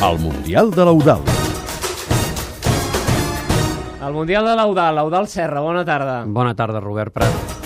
al Mundial de l'Eudal. El Mundial de l'Eudal, l'Eudal Serra, bona tarda. Bona tarda, Robert Prat.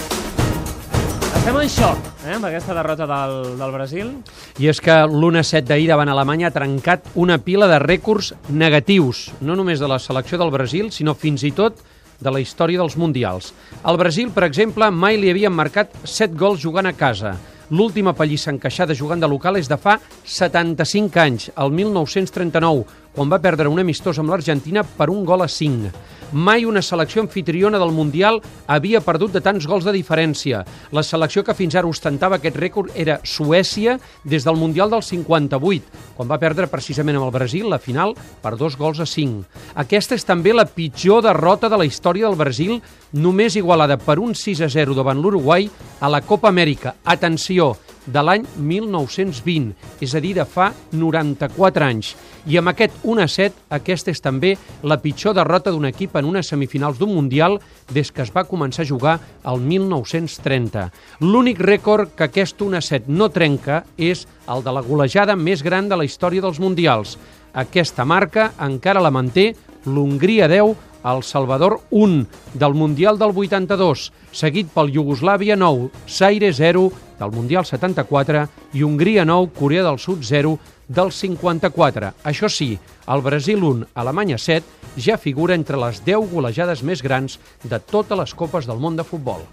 Estem en xoc, eh, amb aquesta derrota del, del Brasil. I és que l'1-7 d'ahir davant Alemanya ha trencat una pila de rècords negatius, no només de la selecció del Brasil, sinó fins i tot de la història dels Mundials. Al Brasil, per exemple, mai li havien marcat 7 gols jugant a casa. L'última pallissa encaixada jugant de local és de fa 75 anys, el 1939, quan va perdre un amistós amb l'Argentina per un gol a 5. Mai una selecció anfitriona del Mundial havia perdut de tants gols de diferència. La selecció que fins ara ostentava aquest rècord era Suècia des del Mundial del 58, quan va perdre precisament amb el Brasil la final per dos gols a 5. Aquesta és també la pitjor derrota de la història del Brasil, només igualada per un 6 a 0 davant l'Uruguai a la Copa Amèrica. Atenció, de l'any 1920, és a dir, de fa 94 anys. I amb aquest 1 a 7, aquesta és també la pitjor derrota d'un equip en unes semifinals d'un Mundial des que es va començar a jugar el 1930. L'únic rècord que aquest 1 a 7 no trenca és el de la golejada més gran de la història dels Mundials. Aquesta marca encara la manté l'Hongria 10, el Salvador 1 del Mundial del 82, seguit pel Iugoslàvia 9, Zaire 0 del Mundial 74 i Hongria 9, Corea del Sud 0 del 54. Això sí, el Brasil 1, Alemanya 7 ja figura entre les 10 golejades més grans de totes les copes del món de futbol.